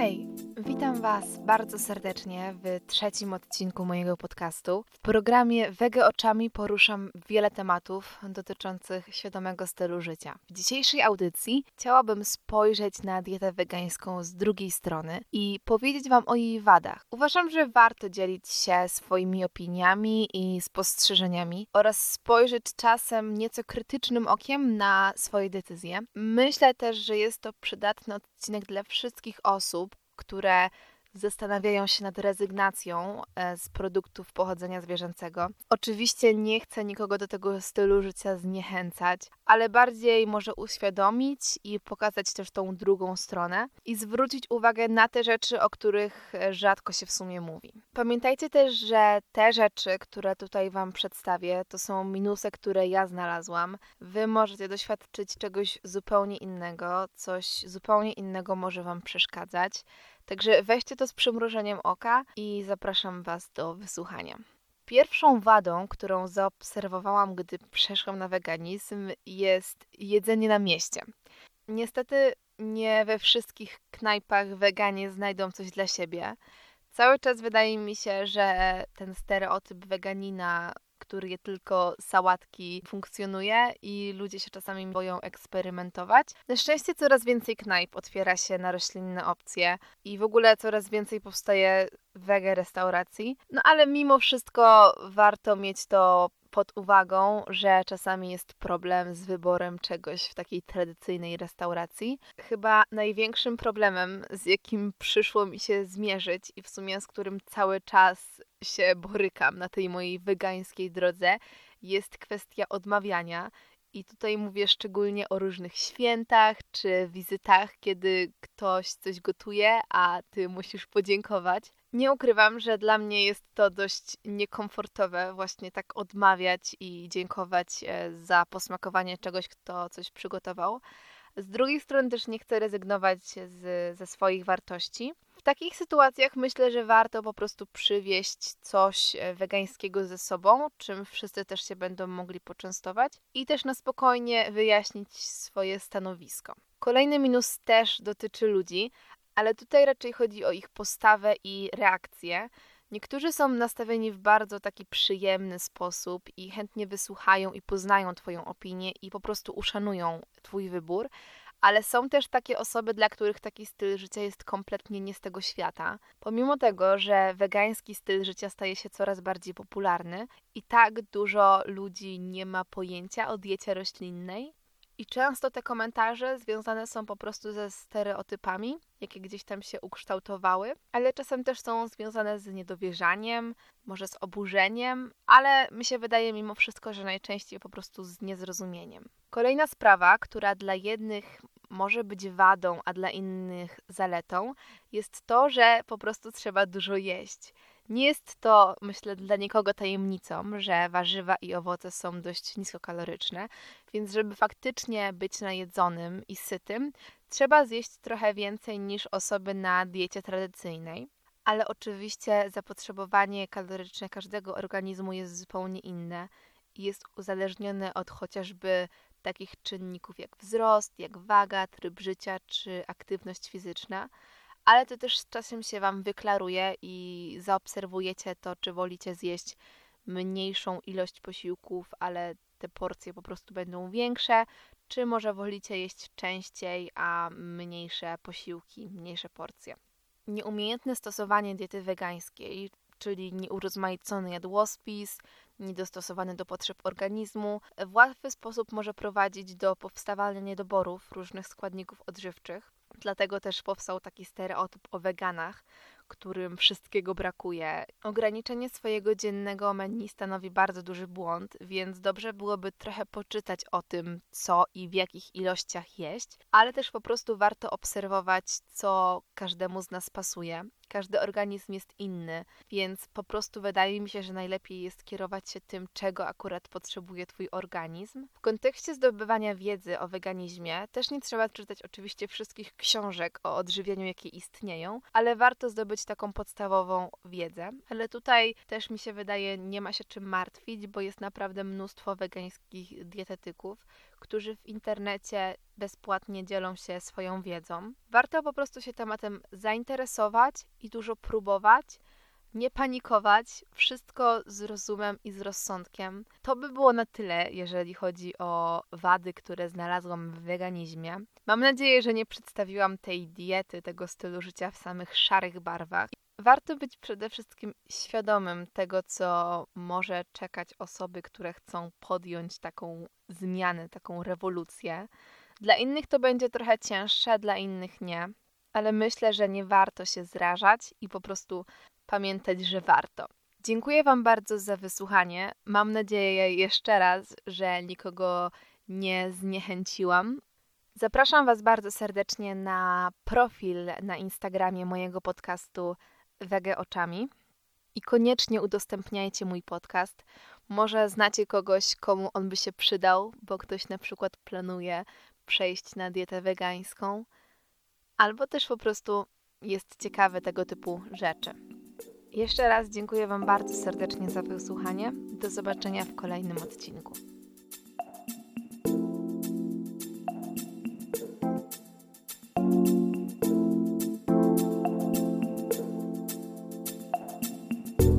ok. Was bardzo serdecznie w trzecim odcinku mojego podcastu. W programie Wege Oczami poruszam wiele tematów dotyczących świadomego stylu życia. W dzisiejszej audycji chciałabym spojrzeć na dietę wegańską z drugiej strony i powiedzieć Wam o jej wadach. Uważam, że warto dzielić się swoimi opiniami i spostrzeżeniami oraz spojrzeć czasem nieco krytycznym okiem na swoje decyzje. Myślę też, że jest to przydatny odcinek dla wszystkich osób, które zastanawiają się nad rezygnacją e, z produktów pochodzenia zwierzęcego. Oczywiście nie chcę nikogo do tego stylu życia zniechęcać, ale bardziej może uświadomić i pokazać też tą drugą stronę i zwrócić uwagę na te rzeczy, o których e, rzadko się w sumie mówi. Pamiętajcie też, że te rzeczy, które tutaj Wam przedstawię, to są minusy, które ja znalazłam. Wy możecie doświadczyć czegoś zupełnie innego, coś zupełnie innego może Wam przeszkadzać. Także weźcie to z przymrużeniem oka i zapraszam Was do wysłuchania. Pierwszą wadą, którą zaobserwowałam, gdy przeszłam na weganizm, jest jedzenie na mieście. Niestety nie we wszystkich knajpach weganie znajdą coś dla siebie. Cały czas wydaje mi się, że ten stereotyp weganina który je tylko sałatki funkcjonuje i ludzie się czasami boją eksperymentować. Na szczęście coraz więcej knajp otwiera się na roślinne opcje i w ogóle coraz więcej powstaje wege restauracji. No ale mimo wszystko warto mieć to pod uwagą, że czasami jest problem z wyborem czegoś w takiej tradycyjnej restauracji. Chyba największym problemem, z jakim przyszło mi się zmierzyć i w sumie z którym cały czas się borykam na tej mojej wegańskiej drodze, jest kwestia odmawiania. I tutaj mówię szczególnie o różnych świętach czy wizytach, kiedy ktoś coś gotuje, a ty musisz podziękować. Nie ukrywam, że dla mnie jest to dość niekomfortowe właśnie tak odmawiać i dziękować e, za posmakowanie czegoś, kto coś przygotował. Z drugiej strony też nie chcę rezygnować z, ze swoich wartości. W takich sytuacjach myślę, że warto po prostu przywieźć coś e, wegańskiego ze sobą, czym wszyscy też się będą mogli poczęstować i też na spokojnie wyjaśnić swoje stanowisko. Kolejny minus też dotyczy ludzi, ale tutaj raczej chodzi o ich postawę i reakcję. Niektórzy są nastawieni w bardzo taki przyjemny sposób i chętnie wysłuchają i poznają Twoją opinię i po prostu uszanują Twój wybór, ale są też takie osoby, dla których taki styl życia jest kompletnie nie z tego świata. Pomimo tego, że wegański styl życia staje się coraz bardziej popularny i tak dużo ludzi nie ma pojęcia o diecie roślinnej, i często te komentarze związane są po prostu ze stereotypami, jakie gdzieś tam się ukształtowały, ale czasem też są związane z niedowierzaniem, może z oburzeniem, ale mi się wydaje mimo wszystko, że najczęściej po prostu z niezrozumieniem. Kolejna sprawa, która dla jednych może być wadą, a dla innych zaletą, jest to, że po prostu trzeba dużo jeść. Nie jest to, myślę, dla nikogo tajemnicą, że warzywa i owoce są dość niskokaloryczne, więc żeby faktycznie być najedzonym i sytym, trzeba zjeść trochę więcej niż osoby na diecie tradycyjnej. Ale oczywiście zapotrzebowanie kaloryczne każdego organizmu jest zupełnie inne i jest uzależnione od chociażby takich czynników jak wzrost, jak waga, tryb życia czy aktywność fizyczna ale to też z czasem się Wam wyklaruje i zaobserwujecie to, czy wolicie zjeść mniejszą ilość posiłków, ale te porcje po prostu będą większe, czy może wolicie jeść częściej, a mniejsze posiłki, mniejsze porcje. Nieumiejętne stosowanie diety wegańskiej, czyli nieurozmaicony jadłospis, niedostosowany do potrzeb organizmu, w łatwy sposób może prowadzić do powstawania niedoborów różnych składników odżywczych. Dlatego też powstał taki stereotyp o weganach, którym wszystkiego brakuje. Ograniczenie swojego dziennego menu stanowi bardzo duży błąd, więc dobrze byłoby trochę poczytać o tym, co i w jakich ilościach jeść, ale też po prostu warto obserwować, co każdemu z nas pasuje. Każdy organizm jest inny, więc po prostu wydaje mi się, że najlepiej jest kierować się tym, czego akurat potrzebuje Twój organizm. W kontekście zdobywania wiedzy o weganizmie też nie trzeba czytać oczywiście wszystkich książek o odżywianiu, jakie istnieją, ale warto zdobyć taką podstawową wiedzę. Ale tutaj też mi się wydaje, nie ma się czym martwić, bo jest naprawdę mnóstwo wegańskich dietetyków, którzy w internecie bezpłatnie dzielą się swoją wiedzą. Warto po prostu się tematem zainteresować i dużo próbować, nie panikować, wszystko z rozumem i z rozsądkiem. To by było na tyle, jeżeli chodzi o wady, które znalazłam w weganizmie. Mam nadzieję, że nie przedstawiłam tej diety, tego stylu życia w samych szarych barwach. Warto być przede wszystkim świadomym tego, co może czekać osoby, które chcą podjąć taką zmianę, taką rewolucję. Dla innych to będzie trochę cięższe, dla innych nie, ale myślę, że nie warto się zrażać i po prostu pamiętać, że warto. Dziękuję Wam bardzo za wysłuchanie. Mam nadzieję jeszcze raz, że nikogo nie zniechęciłam. Zapraszam Was bardzo serdecznie na profil na Instagramie mojego podcastu Wege Oczami i koniecznie udostępniajcie mój podcast. Może znacie kogoś, komu on by się przydał, bo ktoś na przykład planuje przejść na dietę wegańską, albo też po prostu jest ciekawy tego typu rzeczy. Jeszcze raz dziękuję Wam bardzo serdecznie za wysłuchanie. Do zobaczenia w kolejnym odcinku.